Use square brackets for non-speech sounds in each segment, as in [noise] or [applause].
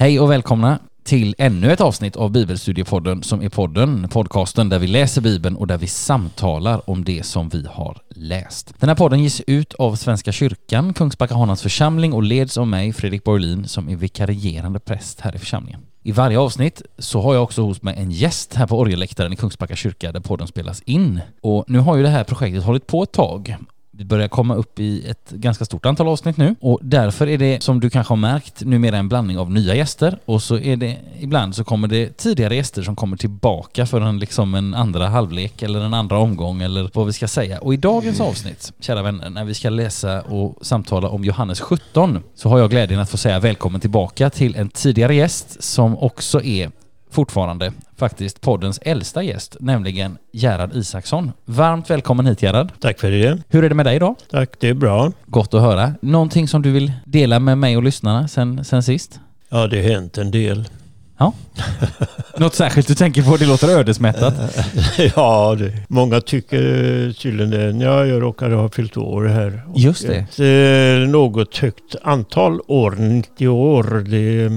Hej och välkomna till ännu ett avsnitt av Bibelstudiepodden som är podden, podcasten där vi läser Bibeln och där vi samtalar om det som vi har läst. Den här podden ges ut av Svenska kyrkan, Kungsbacka Hanans församling och leds av mig, Fredrik Borlin, som är vikarierande präst här i församlingen. I varje avsnitt så har jag också hos mig en gäst här på orgelläktaren i Kungsbacka kyrka där podden spelas in. Och nu har ju det här projektet hållit på ett tag vi börjar komma upp i ett ganska stort antal avsnitt nu. Och därför är det som du kanske har märkt numera en blandning av nya gäster. Och så är det ibland så kommer det tidigare gäster som kommer tillbaka för en liksom en andra halvlek eller en andra omgång eller vad vi ska säga. Och i dagens avsnitt, kära vänner, när vi ska läsa och samtala om Johannes 17 så har jag glädjen att få säga välkommen tillbaka till en tidigare gäst som också är fortfarande faktiskt poddens äldsta gäst, nämligen Gerhard Isaksson. Varmt välkommen hit Gerhard. Tack för det. Hur är det med dig idag? Tack, det är bra. Gott att höra. Någonting som du vill dela med mig och lyssnarna sen, sen sist? Ja, det har hänt en del. Ja. [laughs] Något särskilt du tänker på? Det låter ödesmättat. [laughs] ja, det, många tycker tydligen det. Ja, jag råkade ha fyllt år här. Just det. Ett, eh, något högt antal år, 90 år. Det,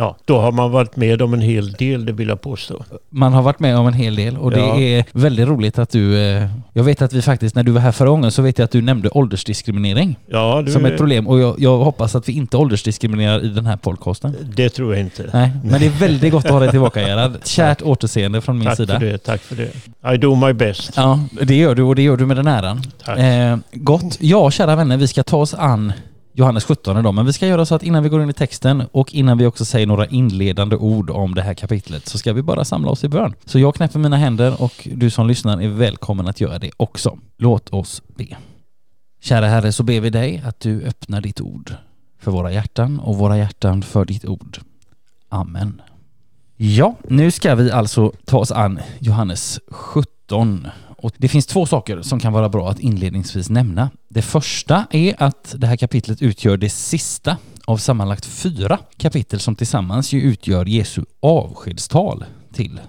Ja, då har man varit med om en hel del, det vill jag påstå. Man har varit med om en hel del och det ja. är väldigt roligt att du... Eh, jag vet att vi faktiskt, när du var här förra gången så vet jag att du nämnde åldersdiskriminering ja, du, som ett problem och jag, jag, hoppas att vi inte åldersdiskriminerar i den här podcasten. Det tror jag inte. Nej, men det är väldigt gott att ha dig tillbaka Gerhard. [laughs] Kärt återseende från min tack sida. Tack för det, tack för det. I do my best. Ja, det gör du och det gör du med den äran. Tack. Eh, gott. Ja, kära vänner, vi ska ta oss an Johannes 17 idag, men vi ska göra så att innan vi går in i texten och innan vi också säger några inledande ord om det här kapitlet så ska vi bara samla oss i bön. Så jag knäpper mina händer och du som lyssnar är välkommen att göra det också. Låt oss be. Kära Herre, så ber vi dig att du öppnar ditt ord för våra hjärtan och våra hjärtan för ditt ord. Amen. Ja, nu ska vi alltså ta oss an Johannes 17 och det finns två saker som kan vara bra att inledningsvis nämna. Det första är att det här kapitlet utgör det sista av sammanlagt fyra kapitel som tillsammans ju utgör Jesu avskedstal till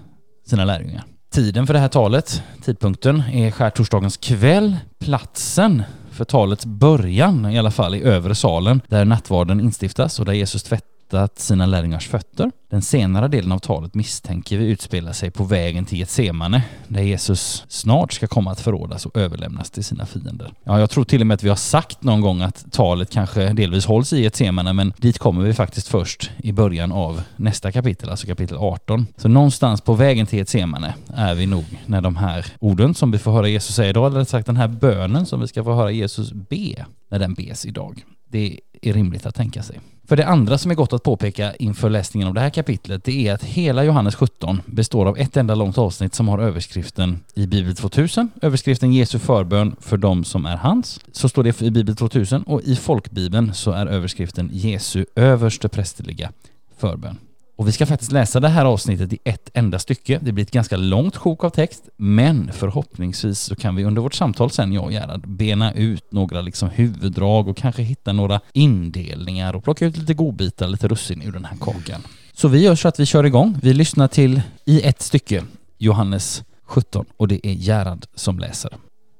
sina lärjungar. Tiden för det här talet, tidpunkten, är skärtorsdagens kväll. Platsen för talets början i alla fall i övre salen där nattvarden instiftas och där Jesus tvättar tvättat sina lärjungars fötter. Den senare delen av talet misstänker vi utspelar sig på vägen till Getsemane, där Jesus snart ska komma att förrådas och överlämnas till sina fiender. Ja, jag tror till och med att vi har sagt någon gång att talet kanske delvis hålls i Getsemane, men dit kommer vi faktiskt först i början av nästa kapitel, alltså kapitel 18. Så någonstans på vägen till Getsemane är vi nog när de här orden som vi får höra Jesus säga idag, eller rätt sagt den här bönen som vi ska få höra Jesus be, när den bes idag. Det är rimligt att tänka sig. För det andra som är gott att påpeka inför läsningen av det här kapitlet, det är att hela Johannes 17 består av ett enda långt avsnitt som har överskriften i Bibel 2000, överskriften Jesu förbön för dem som är hans. Så står det i Bibel 2000 och i folkbibeln så är överskriften Jesu överste prästerliga förbön. Och vi ska faktiskt läsa det här avsnittet i ett enda stycke. Det blir ett ganska långt sjok av text, men förhoppningsvis så kan vi under vårt samtal sen, jag och Gerhard, bena ut några liksom huvuddrag och kanske hitta några indelningar och plocka ut lite godbitar, lite russin ur den här kakan. Så vi gör så att vi kör igång. Vi lyssnar till, i ett stycke, Johannes 17 och det är Gerhard som läser.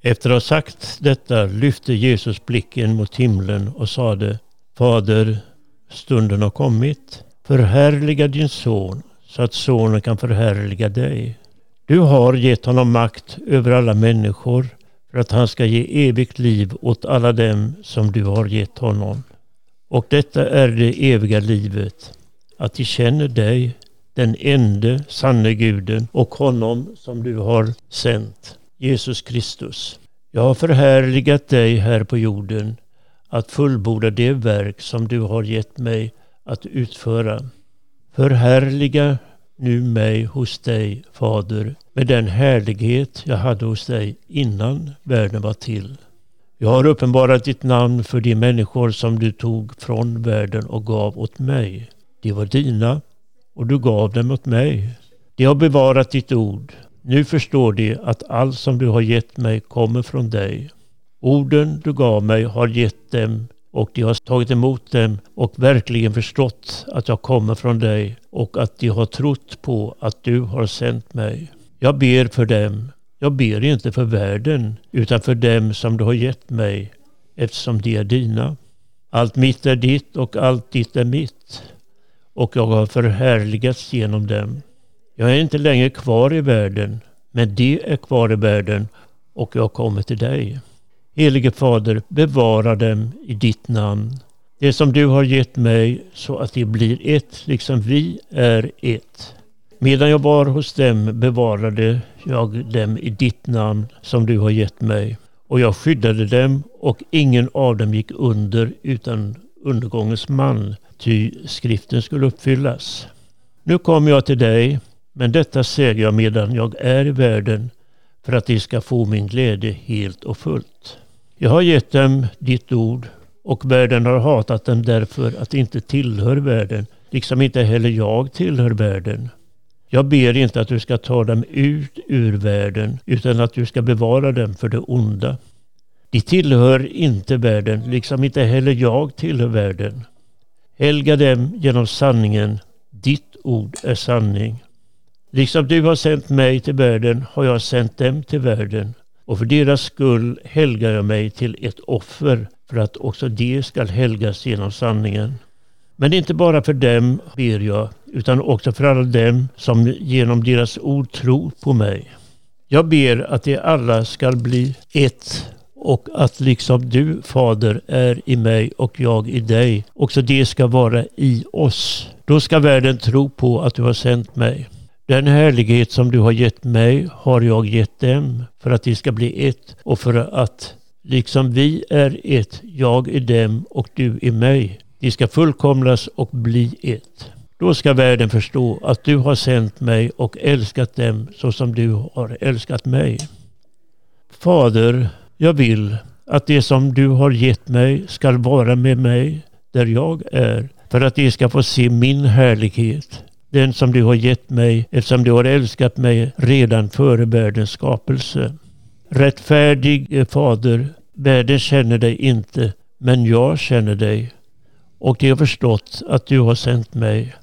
Efter att ha sagt detta lyfte Jesus blicken mot himlen och sade Fader, stunden har kommit Förhärliga din son så att sonen kan förhärliga dig. Du har gett honom makt över alla människor för att han ska ge evigt liv åt alla dem som du har gett honom. Och detta är det eviga livet, att de känner dig, den ende sanne guden och honom som du har sänt, Jesus Kristus. Jag har förhärligat dig här på jorden att fullborda det verk som du har gett mig att utföra. Förhärliga nu mig hos dig, Fader, med den härlighet jag hade hos dig innan världen var till. Jag har uppenbarat ditt namn för de människor som du tog från världen och gav åt mig. De var dina och du gav dem åt mig. De har bevarat ditt ord. Nu förstår de att allt som du har gett mig kommer från dig. Orden du gav mig har gett dem och de har tagit emot dem och verkligen förstått att jag kommer från dig och att de har trott på att du har sänt mig. Jag ber för dem. Jag ber inte för världen utan för dem som du har gett mig eftersom de är dina. Allt mitt är ditt och allt ditt är mitt. och jag har förhärligats genom dem. Jag är inte längre kvar i världen, men de är kvar i världen och jag kommer till dig. Helige Fader, bevara dem i ditt namn. Det som du har gett mig så att de blir ett, liksom vi är ett. Medan jag var hos dem bevarade jag dem i ditt namn som du har gett mig. Och jag skyddade dem och ingen av dem gick under utan undergångens man, ty skriften skulle uppfyllas. Nu kommer jag till dig, men detta säger jag medan jag är i världen, för att de ska få min glädje helt och fullt. Jag har gett dem ditt ord, och världen har hatat dem därför att de inte tillhör världen, liksom inte heller jag tillhör världen. Jag ber inte att du ska ta dem ut ur världen, utan att du ska bevara dem för det onda. De tillhör inte världen, liksom inte heller jag tillhör världen. Helga dem genom sanningen. Ditt ord är sanning. Liksom du har sänt mig till världen har jag sänt dem till världen. Och för deras skull helgar jag mig till ett offer för att också de skall helgas genom sanningen. Men inte bara för dem ber jag, utan också för alla dem som genom deras ord tror på mig. Jag ber att de alla skall bli ett och att liksom du, Fader, är i mig och jag i dig, också det ska vara i oss. Då ska världen tro på att du har sänt mig. Den härlighet som du har gett mig har jag gett dem för att de ska bli ett och för att liksom vi är ett, jag i dem och du i mig, de ska fullkomlas och bli ett. Då ska världen förstå att du har sänt mig och älskat dem så som du har älskat mig. Fader, jag vill att det som du har gett mig ska vara med mig där jag är för att de ska få se min härlighet. Den som du har gett mig eftersom du har älskat mig redan före världens skapelse. Rättfärdig Fader, världen känner dig inte, men jag känner dig. Och de har förstått att du har sänt mig.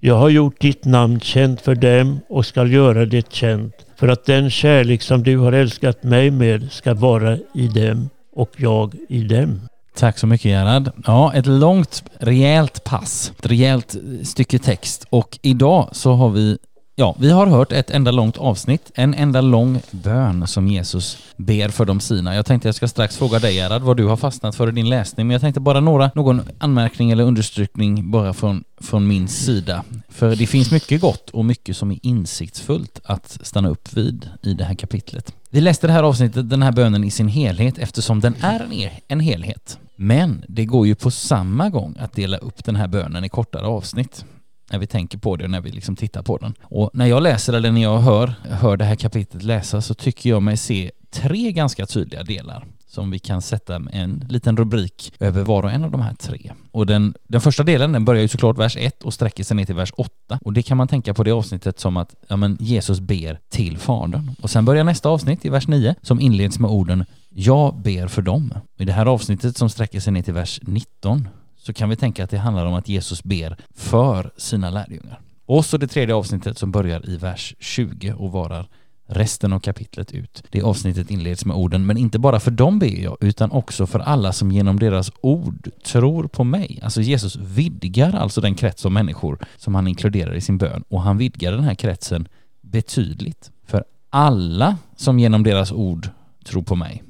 Jag har gjort ditt namn känt för dem och skall göra det känt för att den kärlek som du har älskat mig med ska vara i dem och jag i dem. Tack så mycket Gerhard. Ja, ett långt, rejält pass. Ett rejält stycke text. Och idag så har vi Ja, vi har hört ett enda långt avsnitt, en enda lång bön som Jesus ber för de sina. Jag tänkte jag ska strax fråga dig Gerhard vad du har fastnat för i din läsning, men jag tänkte bara några, någon anmärkning eller understrykning bara från, från min sida. För det finns mycket gott och mycket som är insiktsfullt att stanna upp vid i det här kapitlet. Vi läste det här avsnittet, den här bönen i sin helhet eftersom den är en, en helhet. Men det går ju på samma gång att dela upp den här bönen i kortare avsnitt när vi tänker på det och när vi liksom tittar på den. Och när jag läser eller när jag hör, hör det här kapitlet läsas så tycker jag mig se tre ganska tydliga delar som vi kan sätta en liten rubrik över var och en av de här tre. Och den, den första delen den börjar ju såklart vers 1 och sträcker sig ner till vers 8. Och det kan man tänka på det avsnittet som att ja, men Jesus ber till Fadern. Och sen börjar nästa avsnitt i vers 9 som inleds med orden jag ber för dem. I det här avsnittet som sträcker sig ner till vers 19 så kan vi tänka att det handlar om att Jesus ber för sina lärjungar. Och så det tredje avsnittet som börjar i vers 20 och varar resten av kapitlet ut. Det avsnittet inleds med orden ”Men inte bara för dem ber jag, utan också för alla som genom deras ord tror på mig”. Alltså Jesus vidgar alltså den krets av människor som han inkluderar i sin bön och han vidgar den här kretsen betydligt. För alla som genom deras ord tror på mig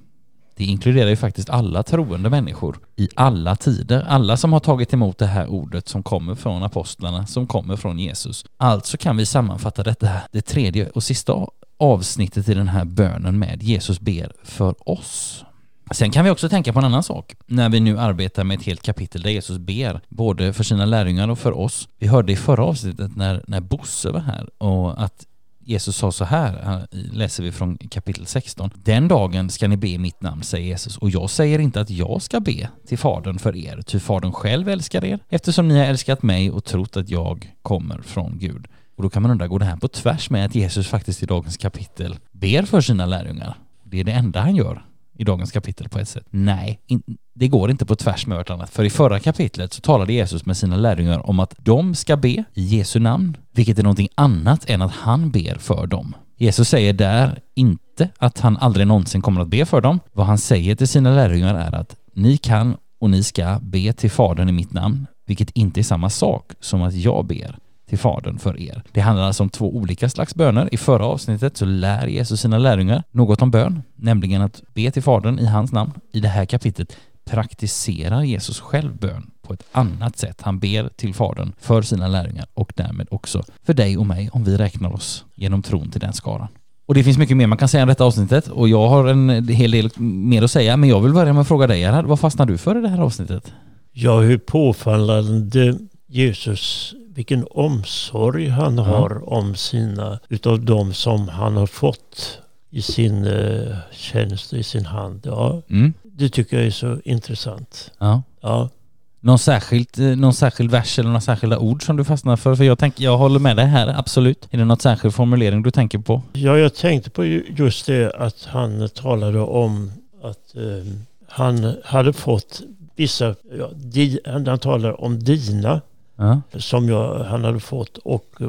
det inkluderar ju faktiskt alla troende människor i alla tider. Alla som har tagit emot det här ordet som kommer från apostlarna, som kommer från Jesus. Alltså kan vi sammanfatta detta, det tredje och sista avsnittet i den här bönen med Jesus ber för oss. Sen kan vi också tänka på en annan sak när vi nu arbetar med ett helt kapitel där Jesus ber både för sina lärjungar och för oss. Vi hörde i förra avsnittet när, när Bosse var här och att Jesus sa så här, eh, läser vi från kapitel 16. Den dagen ska ni be i mitt namn, säger Jesus, och jag säger inte att jag ska be till Fadern för er, ty Fadern själv älskar er, eftersom ni har älskat mig och trott att jag kommer från Gud. Och då kan man undra, går det här på tvärs med att Jesus faktiskt i dagens kapitel ber för sina lärjungar? Det är det enda han gör i dagens kapitel på ett sätt. Nej, in, det går inte på tvärs med vartannat. För i förra kapitlet så talade Jesus med sina lärjungar om att de ska be i Jesu namn, vilket är någonting annat än att han ber för dem. Jesus säger där inte att han aldrig någonsin kommer att be för dem. Vad han säger till sina lärjungar är att ni kan och ni ska be till Fadern i mitt namn, vilket inte är samma sak som att jag ber till Fadern för er. Det handlar alltså om två olika slags böner. I förra avsnittet så lär Jesus sina lärjungar något om bön, nämligen att be till Fadern i hans namn. I det här kapitlet praktiserar Jesus själv bön på ett annat sätt. Han ber till Fadern för sina lärjungar och därmed också för dig och mig om vi räknar oss genom tron till den skaran. Och det finns mycket mer man kan säga om detta avsnittet och jag har en hel del mer att säga men jag vill börja med att fråga dig Gerhard, vad fastnar du för i det här avsnittet? Ja, hur påfallande Jesus, vilken omsorg han har om sina, utav dem som han har fått i sin eh, tjänst i sin hand. Ja, Mm. det tycker jag är så intressant. Ja. Ja, Någon, särskilt, eh, någon särskild vers eller några särskilda ord som du fastnar för? För jag, tänker, jag håller med dig här, absolut. Är det något särskild formulering du tänker på? ja jag tänkte på ju- just det att han talade om att eh, han hade fått vissa, ja, di, han han talar om dina Ja. som jag, han hade fått och eh,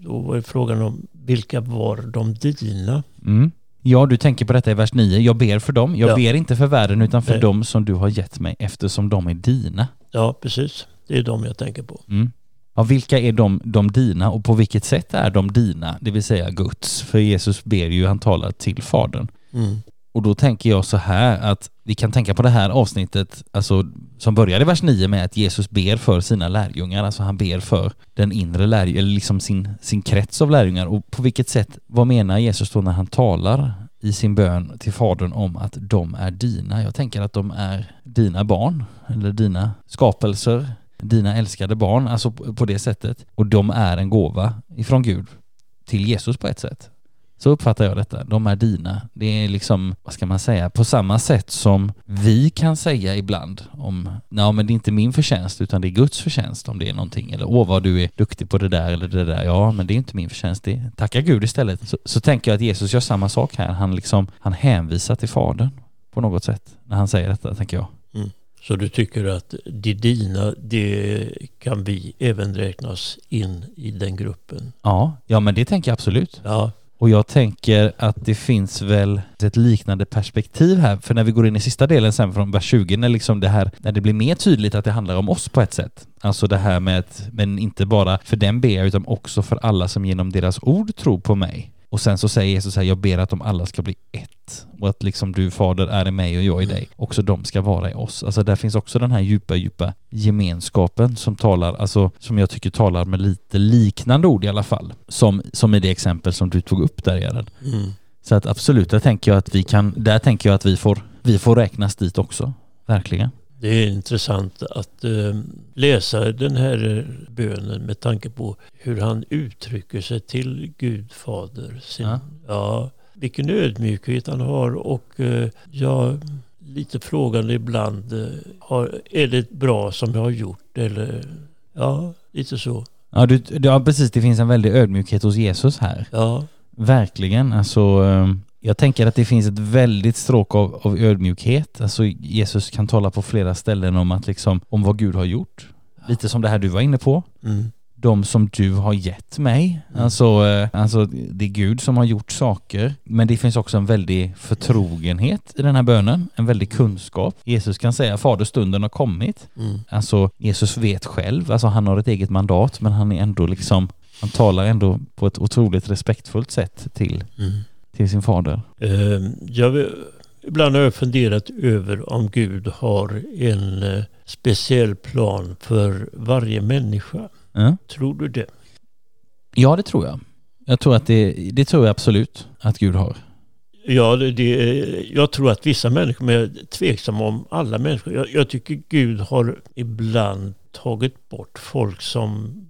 då var frågan om vilka var de dina? Mm. Ja, du tänker på detta i vers 9. Jag ber för dem. Jag Ja. ber inte för världen utan för Nej. dem som du har gett mig eftersom de är dina. Ja, precis. Det är de jag tänker på. Mm. Ja, vilka är de, de dina och på vilket sätt är de dina? Det vill säga Guds. För Jesus ber ju, han talar till Fadern. Mm. Och då tänker jag så här att vi kan tänka på det här avsnittet, alltså som börjar i vers 9 med att Jesus ber för sina lärjungar, alltså han ber för den inre lärjungen, eller liksom sin, sin krets av lärjungar. Och på vilket sätt, vad menar Jesus då när han talar i sin bön till Fadern om att de är dina? Jag tänker att de är dina barn, eller dina skapelser, dina älskade barn, alltså på det sättet. Och de är en gåva ifrån Gud till Jesus på ett sätt. Så uppfattar jag detta. De är dina. Det är liksom, vad ska man säga, på samma sätt som vi kan säga ibland om, nej men det är inte min förtjänst utan det är Guds förtjänst om det är någonting. Eller åh vad du är duktig på det där eller det där. Ja men det är inte min förtjänst. Det tacka Gud istället. Så, så tänker jag att Jesus gör samma sak här. Han liksom, han hänvisar till Fadern på något sätt när han säger detta, tänker jag. Så du tycker att det dina, det kan vi även räkna oss in i den gruppen? Ja, ja men det tänker jag absolut. Ja, och jag tänker att det finns väl ett liknande perspektiv här, för när vi går in i sista delen sen från vers 20, när, liksom det, här, när det blir mer tydligt att det handlar om oss på ett sätt. Alltså det här med att, men inte bara för den ber jag, utan också för alla som genom deras ord tror på mig. Och sen så säger Jesus här, jag ber att de alla ska bli ett. Och att liksom du fader är i mig och jag i dig. Också de ska vara i oss. Alltså där finns också den här djupa, djupa gemenskapen som talar, alltså som jag tycker talar med lite liknande ord i alla fall. Som, som i det exempel som du tog upp där Gerhard. mm. Så att absolut, där tänker jag att vi kan, där tänker jag att vi får, vi får räknas dit också. Verkligen. Det är intressant att eh, läsa den här bönen med tanke på hur han uttrycker sig till Gud Fader. Sin, Ja. ja. vilken ödmjukhet han har och eh, ja, lite frågande ibland. Eh, har, är det bra som jag har gjort? Eller ja, lite så. Ja, du, ja, precis. Det finns en väldig ödmjukhet hos Jesus här. Ja, Verkligen. Alltså, jag tänker att det finns ett väldigt stråk av, av ödmjukhet. Alltså, Jesus kan tala på flera ställen om att liksom, om vad Gud har gjort. Lite som det här du var inne på. mm. de som du har gett mig. Mm. Alltså, eh, alltså det är Gud som har gjort saker. Men det finns också en väldig förtrogenhet i den här bönen. En väldig kunskap. Jesus kan säga Fader stunden har kommit. Mm. Alltså Jesus vet själv, alltså han har ett eget mandat men han är ändå liksom, han talar ändå på ett otroligt respektfullt sätt till, Mm. Till sin fader. Eh, jag, ibland har jag funderat över om Gud har en eh, speciell plan för varje människa. Ja, Tror du det? ja det tror jag. Jag tror att det, det tror jag absolut att Gud har. Ja, det, det, jag tror att vissa människor, men jag är tveksam om alla människor. Jag, jag tycker Gud har ibland tagit bort folk som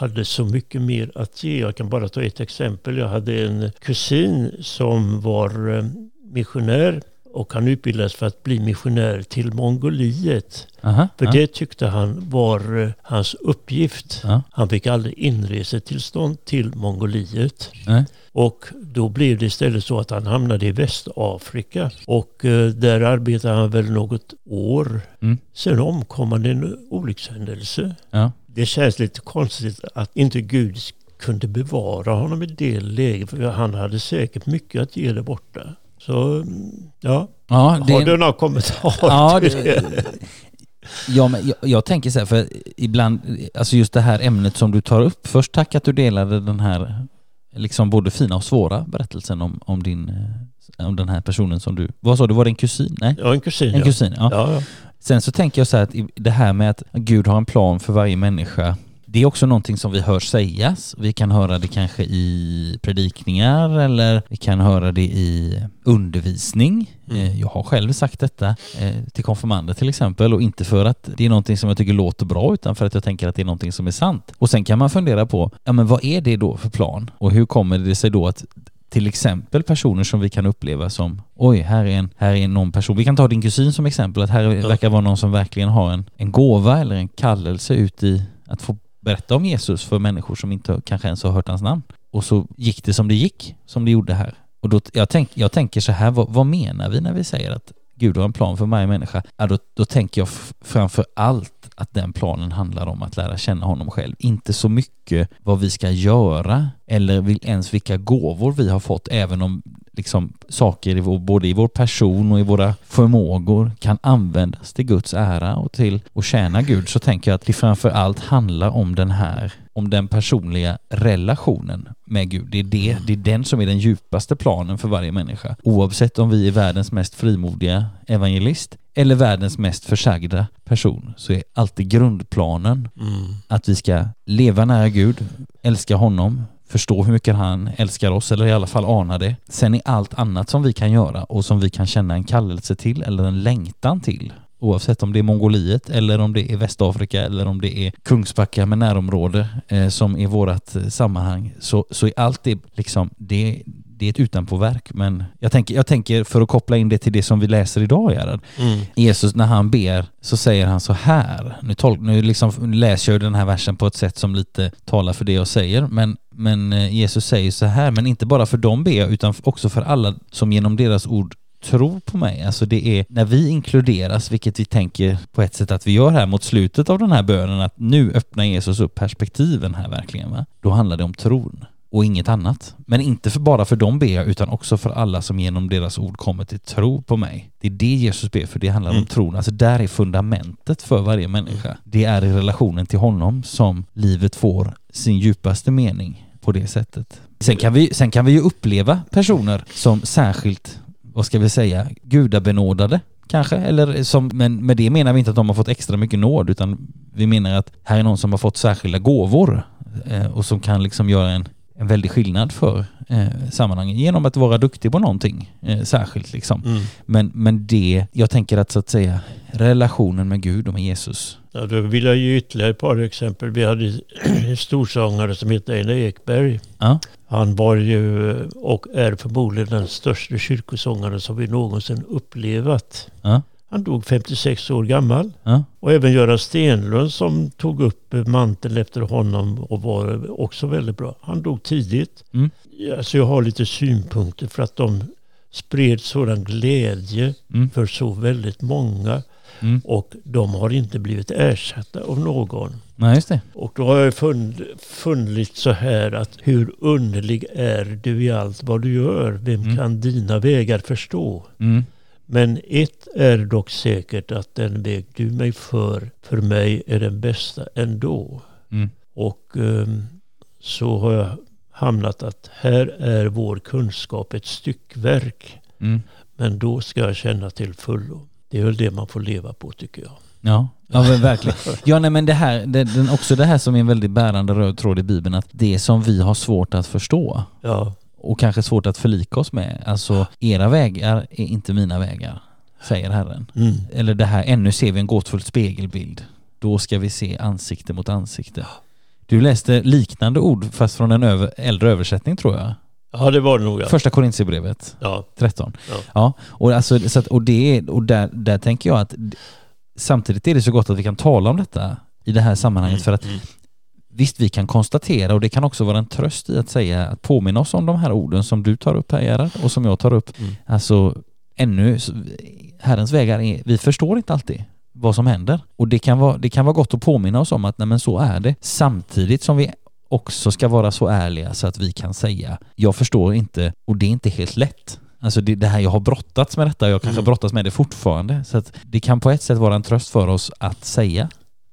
hade så mycket mer att ge. Jag kan bara ta ett exempel. Jag hade en kusin som var eh, missionär och han utbildades för att bli missionär till Mongoliet. Aha, För ja, det tyckte han var eh, hans uppgift. ja, Han fick aldrig inresetillstånd till Mongoliet. nej, Och då blev det istället så att han hamnade i Västafrika. Och eh, där arbetade han väl något år. Mm. Sen omkom han i en olyckshändelse. ja. Det känns lite konstigt att inte Gud kunde bevara honom i det läget. För han hade säkert mycket att ge där borta. Så ja, Ja, det, har du några kommentarer Ja, till det, Ja, men jag, jag tänker så här, för ibland, alltså just det här ämnet som du tar upp. Först tack att du delade den här, liksom både fina och svåra berättelsen om, om din, eh, om den här personen som du, vad sa du, var det en kusin? Nej? Ja, en kusin. En ja. kusin, ja. Ja, ja. Sen så tänker jag så här att det här med att Gud har en plan för varje människa det är också någonting som vi hör sägas. Vi kan höra det kanske i predikningar eller vi kan höra det i undervisning. Mm. Eh, Jag har själv sagt detta eh, till konfirmander till exempel och inte för att det är någonting som jag tycker låter bra utan för att jag tänker att det är någonting som är sant. Och sen kan man fundera på, ja men vad är det då för plan? Och hur kommer det sig då att till exempel personer som vi kan uppleva som oj, här är, en, här är någon person. Vi kan ta din kusin som exempel, att här verkar vara någon som verkligen har en, en gåva eller en kallelse ut i att få berätta om Jesus för människor som inte kanske ens har hört hans namn. Och så gick det som det gick, som det gjorde här. Och då, jag, tänk, jag tänker så här, vad, vad menar vi när vi säger att Gud har en plan för varje människa? Ja, då, då tänker jag framför allt att den planen handlar om att lära känna honom själv. Inte så mycket vad vi ska göra eller vil- ens vilka gåvor vi har fått, även om liksom saker i vår, både i vår person och i våra förmågor kan användas till Guds ära och till att tjäna Gud så tänker jag att det framför allt handlar om den här om den personliga relationen med Gud. Det är, det, det är den som är den djupaste planen för varje människa. Oavsett om vi är världens mest frimodiga evangelist eller världens mest försagda person så är alltid grundplanen Mm. att vi ska leva nära Gud, älska honom, förstå hur mycket han älskar oss eller i alla fall ana det. Sen är allt annat som vi kan göra och som vi kan känna en kallelse till eller en längtan till oavsett om det är Mongoliet eller om det är Västafrika eller om det är Kungsbacka med närområde eh, som är vårat eh, sammanhang så, så är allt det liksom det, det är ett utanpåverk men jag tänker, jag tänker för att koppla in det till det som vi läser idag Gerhard Mm. Jesus när han ber så säger han så här. Nu, tolk, nu liksom läser jag den här versen på ett sätt som lite talar för det jag säger. Men, men eh, Jesus säger så här, men inte bara för dem ber jag utan också för alla som genom deras ord tror på mig. Alltså det är när vi inkluderas, vilket vi tänker på ett sätt att vi gör här mot slutet av den här bönen, att nu öppnar Jesus upp perspektiven här verkligen. Va? Då handlar det om tron och inget annat. Men inte för bara för dem ber jag, utan också för alla som genom deras ord kommer till tro på mig. Det är det Jesus ber för, det handlar om Mm. tron. Alltså där är fundamentet för varje människa. Det är i relationen till honom som livet får sin djupaste mening på det sättet. Sen kan vi, sen kan vi ju uppleva personer som särskilt, vad ska vi säga, gudabenådade kanske, eller som, men med det menar vi inte att de har fått extra mycket nåd, utan vi menar att här är någon som har fått särskilda gåvor eh, och som kan liksom göra en, en väldig skillnad för eh, sammanhanget genom att vara duktig på någonting eh, särskilt liksom. Mm. Men, men det, jag tänker att så att säga relationen med Gud och med Jesus. Ja, då vill jag ge ytterligare ett par exempel. Vi hade en storsångare som hette Einar Ekberg. Ja, Han var ju och är förmodligen den största kyrkosångaren som vi någonsin upplevat. ja, Han dog 56 år gammal. ja, Och även Göran Stenlund som tog upp manteln efter honom och var också väldigt bra. Han dog tidigt. Mm. Alltså jag har lite synpunkter för att de spred sådan glädje mm, för så väldigt många. mm. Och de har inte blivit ersatta av någon. Nej, just det. Och då har jag fund, funnit så här att hur underlig är du i allt vad du gör? Vem Mm. kan dina vägar förstå? Mm, Men ett är dock säkert att den väg du mig för, för mig är den bästa ändå. mm, Och ehm, så har jag hamnat att här är vår kunskap ett styckverk. mm. Men då ska jag känna till fullo. Det är väl det man får leva på tycker jag. Ja, ja verkligen. Ja, nej, men det här, det, den, också det här som är en väldigt bärande röd tråd i Bibeln, att det som vi har svårt att förstå Ja, och kanske svårt att förlika oss med, alltså era vägar är inte mina vägar, säger Herren. mm. Eller det här, ännu ser vi en gåtfull spegelbild. Då ska vi se ansikte mot ansikte. Du läste liknande ord fast från en över, äldre översättning tror jag. ja det var det nog. Ja. Första Korintierbrevet Ja. 13. Ja. Ja, och, alltså, så att, och, det, och där, där tänker jag att samtidigt är det så gott att vi kan tala om detta i det här sammanhanget för att Mm. Visst vi kan konstatera och det kan också vara en tröst i att säga att påminna oss om de här orden som du tar upp här Gerhard och som jag tar upp. Mm. Alltså ännu, Herrens vägar är, vi förstår inte alltid vad som händer och det kan vara, det kan vara gott att påminna oss om att nej men så är det samtidigt som vi också ska vara så ärliga så att vi kan säga jag förstår inte och det är inte helt lätt. Alltså det, det här jag har brottats med detta, jag kanske Mm. brottas med det fortfarande. Så att det kan på ett sätt vara en tröst för oss att säga,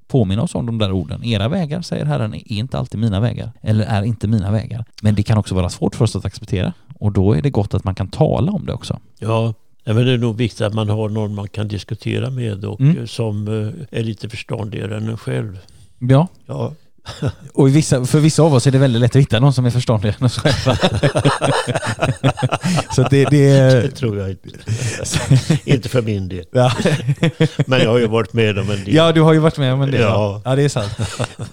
påminna oss om de där orden. Era vägar, säger Herren, är inte alltid mina vägar. Eller är inte mina vägar. Men det kan också vara svårt för oss att acceptera. Och då är det gott att man kan tala om det också. Ja, men det är nog viktigt att man har någon man kan diskutera med och Mm. som eh, är lite förståndigare än en själv. Ja, Ja, och vissa, för vissa av oss är det väldigt lätt att hitta någon som är förståndigare än oss [laughs] själva. Så det, det [laughs] det, tror jag inte. [laughs] inte för min del. ja. Men jag har ju varit med om en del. Ja, du har ju varit med om en del. Ja. Ja. det är sant.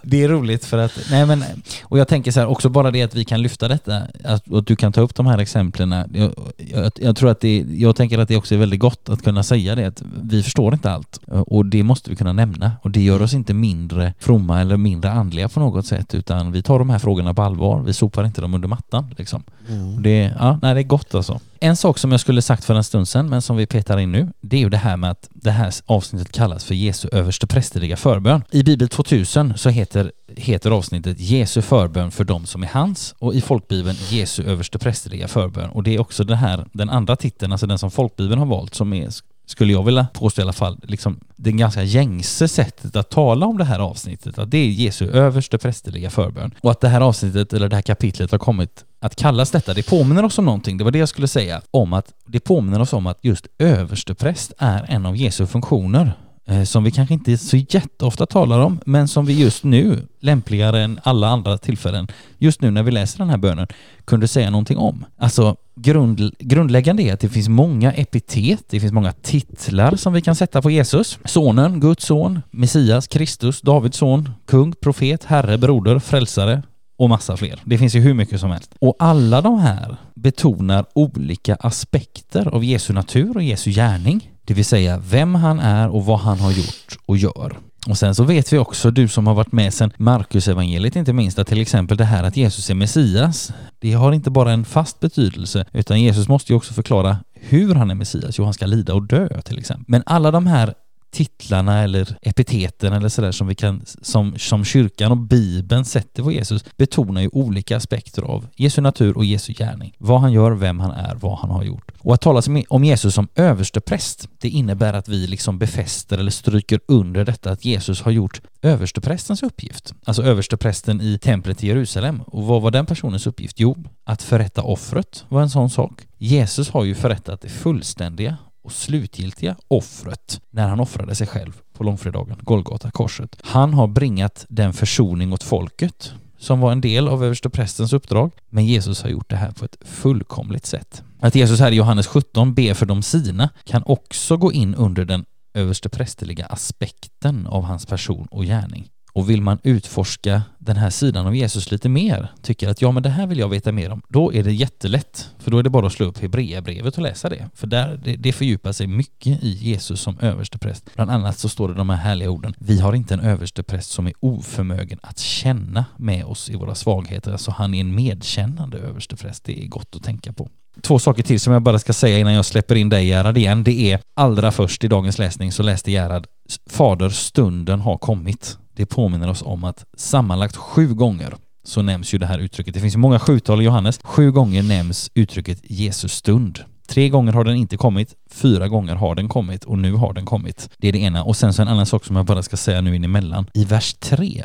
Det är roligt för att, nej men, och jag tänker så här, också bara det att vi kan lyfta detta, att, att du kan ta upp de här exemplen. Jag, jag, jag tror att det, jag tänker att det också är väldigt gott att kunna säga det, att vi förstår inte allt. Och det måste vi kunna nämna. Och det gör oss inte mindre fromma eller mindre andliga på något sätt, utan vi tar de här frågorna på allvar. Vi sopar inte dem under mattan. Liksom. Mm. Det, ja, nej, det är gott alltså. En sak som jag skulle sagt för en stund sedan, men som vi petar in nu, det är ju det här med att det här avsnittet kallas för Jesu översteprästerliga förbön. I Bibel 2000 så heter, heter avsnittet Jesu förbön för dem som är hans och i folkbibeln Jesu översteprästerliga förbön. Och det är också det här, den andra titeln, alltså den som folkbibeln har valt, som är skulle jag vilja påstå i alla fall, liksom det ganska gängse sättet att tala om det här avsnittet, att det är Jesu överste prästerliga förbön. Och att det här avsnittet, eller det här kapitlet har kommit att kallas detta, det påminner oss om någonting, det var det jag skulle säga, om att det påminner oss om att just överstepräst är en av Jesu funktioner. Eh, som vi kanske inte så jätteofta talar om, men som vi just nu, lämpligare än alla andra tillfällen, just nu när vi läser den här bönen, kunde säga någonting om. Alltså, grund, grundläggande är att det finns många epitet, det finns många titlar som vi kan sätta på Jesus. Sonen, Guds son, Messias, Kristus, Davids son, kung, profet, herre, broder, frälsare och massa fler. Det finns ju hur mycket som helst. Och alla de här betonar olika aspekter av Jesu natur och Jesu gärning. Det vill säga vem han är och vad han har gjort och gör. Och sen så vet vi också, du som har varit med sedan Marcus evangeliet inte minst, att till exempel det här att Jesus är Messias, det har inte bara en fast betydelse, utan Jesus måste ju också förklara hur han är Messias. Jo, han ska lida och dö till exempel. Men alla de här titlarna eller epiteten eller sådär som vi kan, som, som kyrkan och bibeln sätter på Jesus betonar ju olika aspekter av Jesu natur och Jesu gärning. Vad han gör, vem han är, vad han har gjort. Och att tala om Jesus som överstepräst, det innebär att vi liksom befäster eller stryker under detta att Jesus har gjort översteprästens uppgift. Alltså översteprästen i templet i Jerusalem. Och vad var den personens uppgift? Jo, att förrätta offret var en sån sak. Jesus har ju förrättat det fullständiga och slutgiltiga offret när han offrade sig själv på långfredagen, Golgata korset. Han har bringat den försoning åt folket som var en del av översteprästens uppdrag, men Jesus har gjort det här på ett fullkomligt sätt. Att Jesus här i Johannes 17 ber för de sina kan också gå in under den översteprästerliga aspekten av hans person och gärning. Och vill man utforska den här sidan av Jesus lite mer, tycker att ja men det här vill jag veta mer om, då är det jättelätt. För då är det bara att slå upp Hebreerbrevet och läsa det. För där, det, det fördjupar sig mycket i Jesus som överstepräst. Bland annat så står det de här härliga orden, vi har inte en överstepräst som är oförmögen att känna med oss i våra svagheter. Alltså han är en medkännande överstepräst, det är gott att tänka på. Två saker till som jag bara ska säga innan jag släpper in dig Gerhard igen. Det är allra först i dagens läsning så läste Gerhard Fader, stunden har kommit. Det påminner oss om att sammanlagt sju gånger så nämns ju det här uttrycket. Det finns ju många sjutal i Johannes. Sju gånger nämns uttrycket Jesus stund. Tre gånger har den inte kommit, fyra gånger har den kommit och nu har den kommit. Det är det ena. Och sen så en annan sak som jag bara ska säga nu in emellan. I vers 3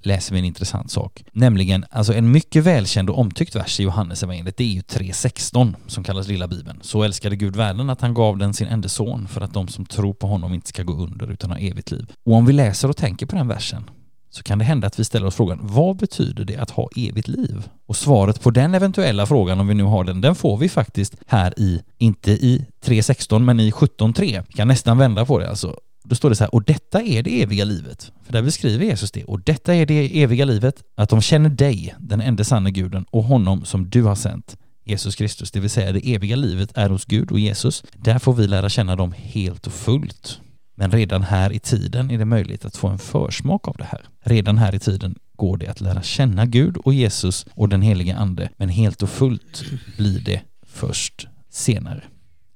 läser vi en intressant sak. Nämligen, alltså en mycket välkänd och omtyckt vers i Johannes evangeliet, det är ju 3.16 som kallas lilla bibeln. Så älskade Gud världen att han gav den sin enda son för att de som tror på honom inte ska gå under utan ha evigt liv. Och om vi läser och tänker på den versen så kan det hända att vi ställer oss frågan, vad betyder det att ha evigt liv? Och svaret på den eventuella frågan, om vi nu har den, den får vi faktiskt här i, inte i 3.16 men i 17.3. Vi kan nästan vända på det alltså. Då står det så här, och detta är det eviga livet. För där beskriver Jesus det. Och detta är det eviga livet, att de känner dig, den enda sanne guden, och honom som du har sänt, Jesus Kristus. Det vill säga det eviga livet är hos Gud och Jesus. Där får vi lära känna dem helt och fullt. Men redan här i tiden är det möjligt att få en försmak av det här. Redan här i tiden går det att lära känna Gud och Jesus och den helige Ande, men helt och fullt blir det först senare.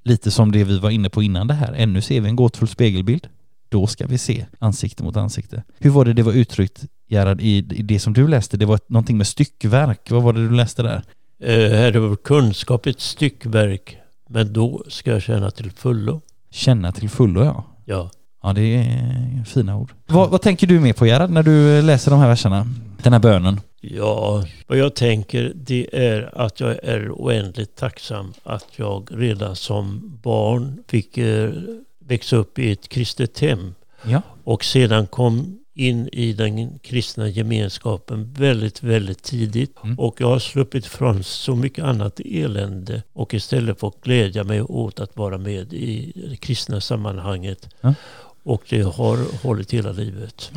Lite som det vi var inne på innan det här. Ännu ser vi en gåtfull spegelbild. Då ska vi se ansikte mot ansikte. Hur var det det var uttryckt, Gerhard, i, i det som du läste? Det var ett, någonting med styckverk. Vad var det du läste där? Eh, är vår kunskap ett styckverk, Men då ska jag känna till fullo. Känna till fullo ja. Ja. Ja, det är fina ord. Vad, vad tänker du mer på Gerhard när du läser de här verserna? Den här bönen? Ja, vad jag tänker det är att jag är oändligt tacksam att jag redan som barn fick eh, växa upp i ett kristet hem Ja. och sedan kom in i den kristna gemenskapen väldigt, väldigt tidigt. Mm. Och jag har sluppit från så mycket annat elände och istället fått glädja mig åt att vara med i det kristna sammanhanget. Ja. Och det har hållit hela livet.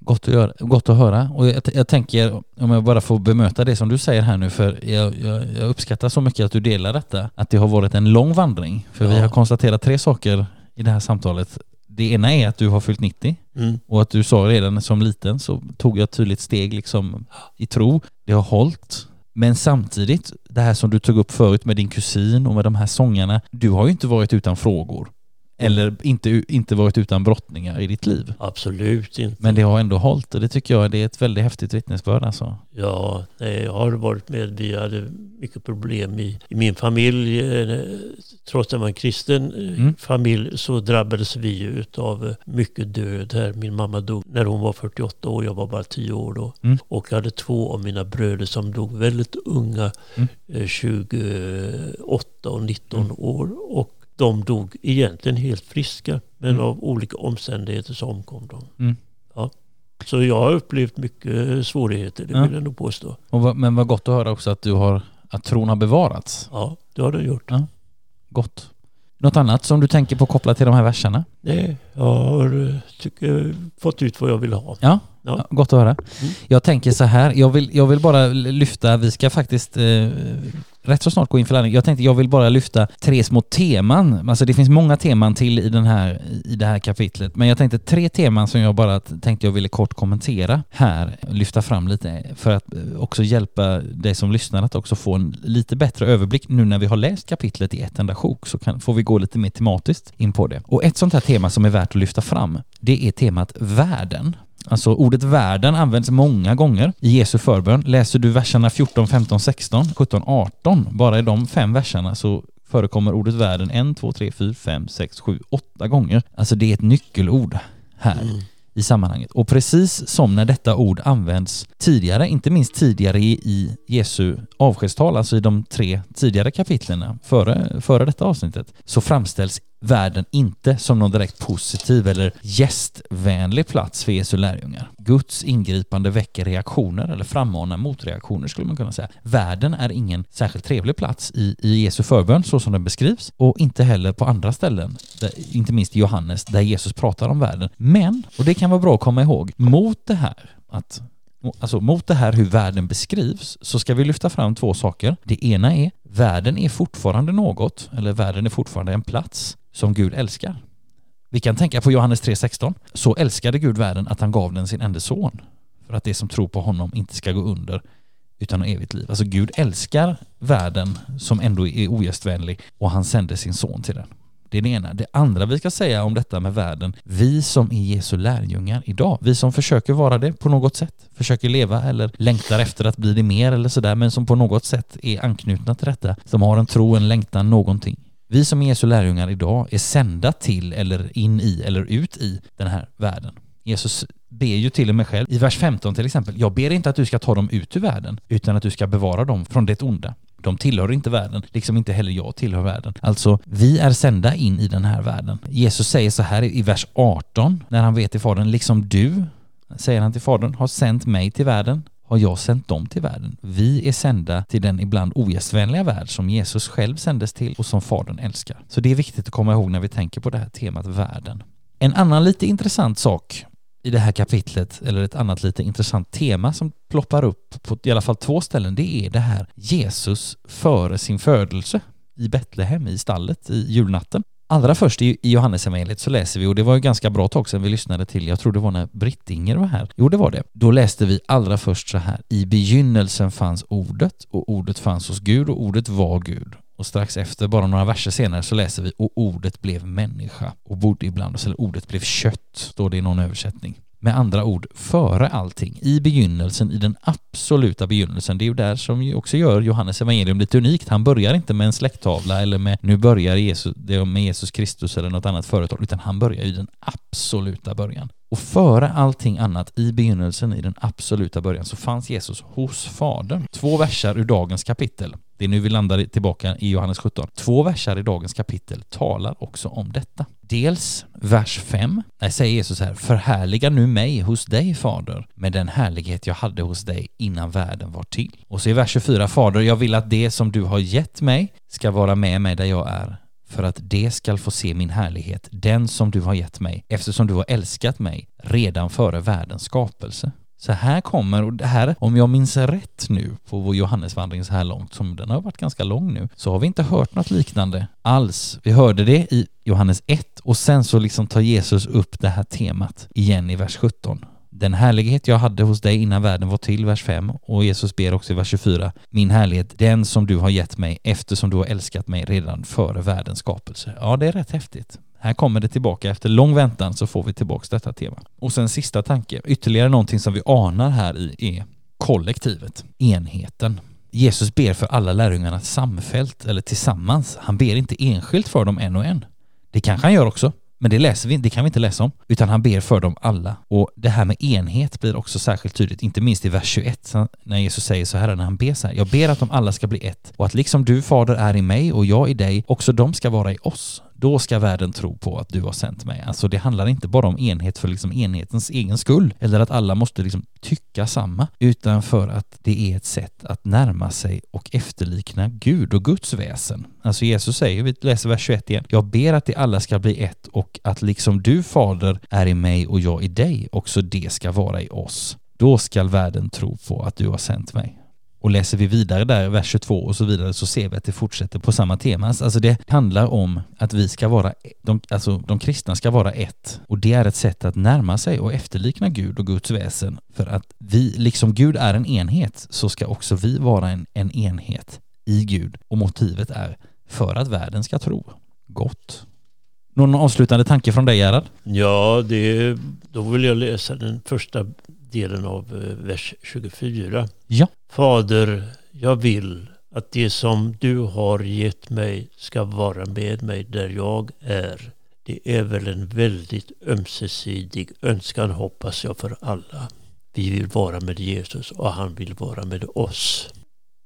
Gott att, göra, gott att höra. Och jag, jag tänker, om jag bara får bemöta det som du säger här nu, för jag, jag, jag uppskattar så mycket att du delar detta, att det har varit en lång vandring. För vi Ja. har konstaterat tre saker i det här samtalet. Det ena är att du har fyllt 90 Mm. och att du sa redan som liten så tog jag ett tydligt steg liksom i tro. Det har hållit. Men samtidigt, det här som du tog upp förut med din kusin och med de här sångarna, du har ju inte varit utan frågor. Eller inte, inte varit utan brottningar i ditt liv. Absolut inte. Men det har ändå hållit och det tycker jag det är ett väldigt häftigt vittnesbörd alltså. Ja, nej, jag har varit med. Vi hade mycket problem i, i min familj. Eh, Trots att det var en kristen eh, Mm. familj så drabbades vi av eh, mycket död här. Min mamma dog när hon var 48 år, jag var bara 10 år då. Mm. Och jag hade två av mina bröder som dog väldigt unga, Mm. eh, 28 och 19 Mm. år. Och de dog egentligen helt friska, men Mm. av olika omständigheter så omkom de. Mm. Ja. Så jag har upplevt mycket svårigheter, det Ja. vill jag nog påstå. Och, men vad gott att höra också att du har, att tron har bevarats. Ja, det har den gjort. Gott. Något annat som du tänker på kopplat till de här verserna? Nej, jag har eh, tycker, fått ut vad jag vill ha. Ja, Ja. gott att höra. Mm. Jag tänker så här, jag vill, jag vill bara lyfta, vi ska faktiskt eh, rätt så snart gå in för laddning. Jag tänkte jag vill bara lyfta tre små teman. Alltså det finns många teman till i, den här, i det här kapitlet. Men jag tänkte tre teman som jag bara tänkte jag ville kort kommentera här. Lyfta fram lite för att eh, också hjälpa dig som lyssnar att också få en lite bättre överblick nu när vi har läst kapitlet i ett enda sjok så kan, får vi gå lite mer tematiskt in på det. Och ett sånt här tema som är värt att lyfta fram det är temat världen. Alltså ordet världen används många gånger i Jesu förbön. Läser du verserna 14, 15, 16, 17, 18, bara i de fem verserna så förekommer ordet världen 1, 2, 3, 4, 5, 6, 7, 8 gånger. Alltså det är ett nyckelord här Mm. i sammanhanget. Och precis som när detta ord används tidigare, inte minst tidigare i, Jesu avskedstal, alltså i de tre tidigare kapitlen före, före detta avsnittet, så framställs världen inte som någon direkt positiv eller gästvänlig plats för Jesu lärjungar. Guds ingripande väcker reaktioner eller frammanar motreaktioner skulle man kunna säga. Världen är ingen särskilt trevlig plats i, i Jesu förbön så som den beskrivs och inte heller på andra ställen, där, inte minst i Johannes där Jesus pratar om världen. Men, och det kan vara bra att komma ihåg, mot det här att Alltså mot det här hur världen beskrivs så ska vi lyfta fram två saker. Det ena är världen är fortfarande något, eller världen är fortfarande en plats som Gud älskar. Vi kan tänka på Johannes 3.16. Så älskade Gud världen att han gav den sin enda son för att det som tror på honom inte ska gå under utan ha evigt liv. Alltså Gud älskar världen som ändå är ogästvänlig och han sände sin son till den. Det är det ena. Det andra vi ska säga om detta med världen, vi som är Jesu lärjungar idag, vi som försöker vara det på något sätt, försöker leva eller längtar efter att bli det mer eller sådär, men som på något sätt är anknutna till detta, som har en tro, en längtan, någonting. Vi som är Jesu lärjungar idag är sända till eller in i eller ut i den här världen. Jesus ber ju till och med själv i vers 15 till exempel, jag ber inte att du ska ta dem ut ur världen, utan att du ska bevara dem från det onda. De tillhör inte världen, liksom inte heller jag tillhör världen. Alltså, vi är sända in i den här världen. Jesus säger så här i vers 18, när han vet till Fadern, liksom du, säger han till Fadern, har sänt mig till världen, har jag sänt dem till världen. Vi är sända till den ibland ogästvänliga värld som Jesus själv sändes till och som Fadern älskar. Så det är viktigt att komma ihåg när vi tänker på det här temat världen. En annan lite intressant sak i det här kapitlet, eller ett annat lite intressant tema som ploppar upp på i alla fall två ställen, det är det här Jesus före sin födelse i Betlehem, i stallet, i julnatten. Allra först i Johannesevangeliet så läser vi, och det var ju ganska bra tag sedan vi lyssnade till, jag tror det var när Britt-Inger var här. Jo, det var det. Då läste vi allra först så här, i begynnelsen fanns ordet och ordet fanns hos Gud och ordet var Gud. Och strax efter, bara några verser senare, så läser vi och ordet blev människa och bodde ibland oss, eller ordet blev kött, står det i någon översättning. Med andra ord, före allting, i begynnelsen, i den absoluta begynnelsen. Det är ju där som också gör Johannes evangelium lite unikt. Han börjar inte med en släkttavla eller med nu börjar Jesus, det med Jesus Kristus eller något annat företag, utan han börjar i den absoluta början. Och före allting annat, i begynnelsen, i den absoluta början, så fanns Jesus hos Fadern. Två versar ur dagens kapitel. Det är nu vi landar tillbaka i Johannes 17. Två versar i dagens kapitel talar också om detta. Dels vers 5, där säger Jesus här, förhärliga nu mig hos dig Fader med den härlighet jag hade hos dig innan världen var till. Och så i vers 24, Fader, jag vill att det som du har gett mig ska vara med mig där jag är för att det skall få se min härlighet, den som du har gett mig, eftersom du har älskat mig redan före världens skapelse. Så här kommer, och det här, om jag minns rätt nu på vår Johannesvandring så här långt, som den har varit ganska lång nu, så har vi inte hört något liknande alls. Vi hörde det i Johannes 1 och sen så liksom tar Jesus upp det här temat igen i vers 17. Den härlighet jag hade hos dig innan världen var till, vers 5, och Jesus ber också i vers 24, min härlighet, den som du har gett mig eftersom du har älskat mig redan före världens skapelse. Ja, det är rätt häftigt. Här kommer det tillbaka. Efter lång väntan så får vi tillbaka detta tema. Och sen sista tanke, ytterligare någonting som vi anar här i är kollektivet, enheten. Jesus ber för alla lärjungarna samfällt eller tillsammans. Han ber inte enskilt för dem en och en. Det kanske han gör också, men det läser vi, det kan vi inte läsa om, utan han ber för dem alla. Och det här med enhet blir också särskilt tydligt, inte minst i vers 21, när Jesus säger så här, när han ber så här, jag ber att de alla ska bli ett, och att liksom du fader är i mig och jag i dig, också de ska vara i oss, då ska världen tro på att du har sänt mig. Alltså det handlar inte bara om enhet för liksom enhetens egen skull, eller att alla måste liksom tycka samma, utan för att det är ett sätt att närma sig och efterlikna Gud och Guds väsen. Alltså Jesus säger, vi läser vers 21 igen, jag ber att de alla ska bli ett och att liksom du fader är i mig och jag i dig, också det ska vara i oss. Då skall världen tro på att du har sänt mig. Och läser vi vidare där, vers 22 och så vidare, så ser vi att det fortsätter på samma tema. Alltså det handlar om att vi ska vara, de, alltså de kristna ska vara ett. Och det är ett sätt att närma sig och efterlikna Gud och Guds väsen. För att vi, liksom Gud är en enhet, så ska också vi vara en, en enhet i Gud. Och motivet är för att världen ska tro. Gott. Någon avslutande tanke från dig Gerhard? Ja, det, då vill jag läsa den första delen av eh, vers 24. Ja. Fader, jag vill att det som du har gett mig ska vara med mig där jag är. Det är väl en väldigt ömsesidig önskan hoppas jag för alla. Vi vill vara med Jesus och han vill vara med oss.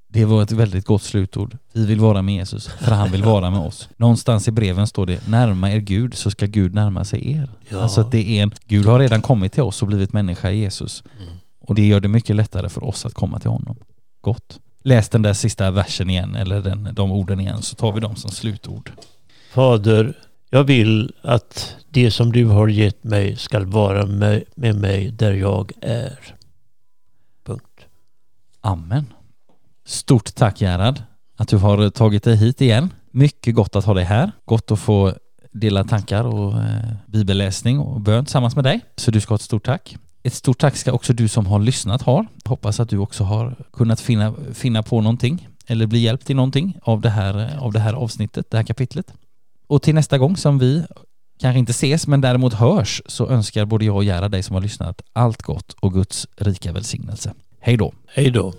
Det var ett väldigt gott slutord. Vi vill vara med Jesus, för han vill vara med oss. Någonstans i breven står det, närma er Gud så ska Gud närma sig er. Ja. Alltså att det är en, Gud har redan kommit till oss och blivit människa i Jesus. Mm. Och det gör det mycket lättare för oss att komma till honom. Gott. Läs den där sista versen igen, eller den, de orden igen, så tar vi dem som slutord. Fader, jag vill att det som du har gett mig ska vara med, med mig där jag är. Punkt. Amen. Stort tack Gerhard att du har tagit dig hit igen. Mycket gott att ha dig här. Gott att få dela tankar och eh, bibelläsning och bön tillsammans med dig. Så du ska ha ett stort tack. Ett stort tack ska också du som har lyssnat ha. Hoppas att du också har kunnat finna, finna på någonting eller bli hjälpt i någonting av det, här, eh, av det här avsnittet, det här kapitlet. Och till nästa gång som vi kanske inte ses men däremot hörs så önskar både jag och Gerhard dig som har lyssnat allt gott och Guds rika välsignelse. Hej då! Hej då!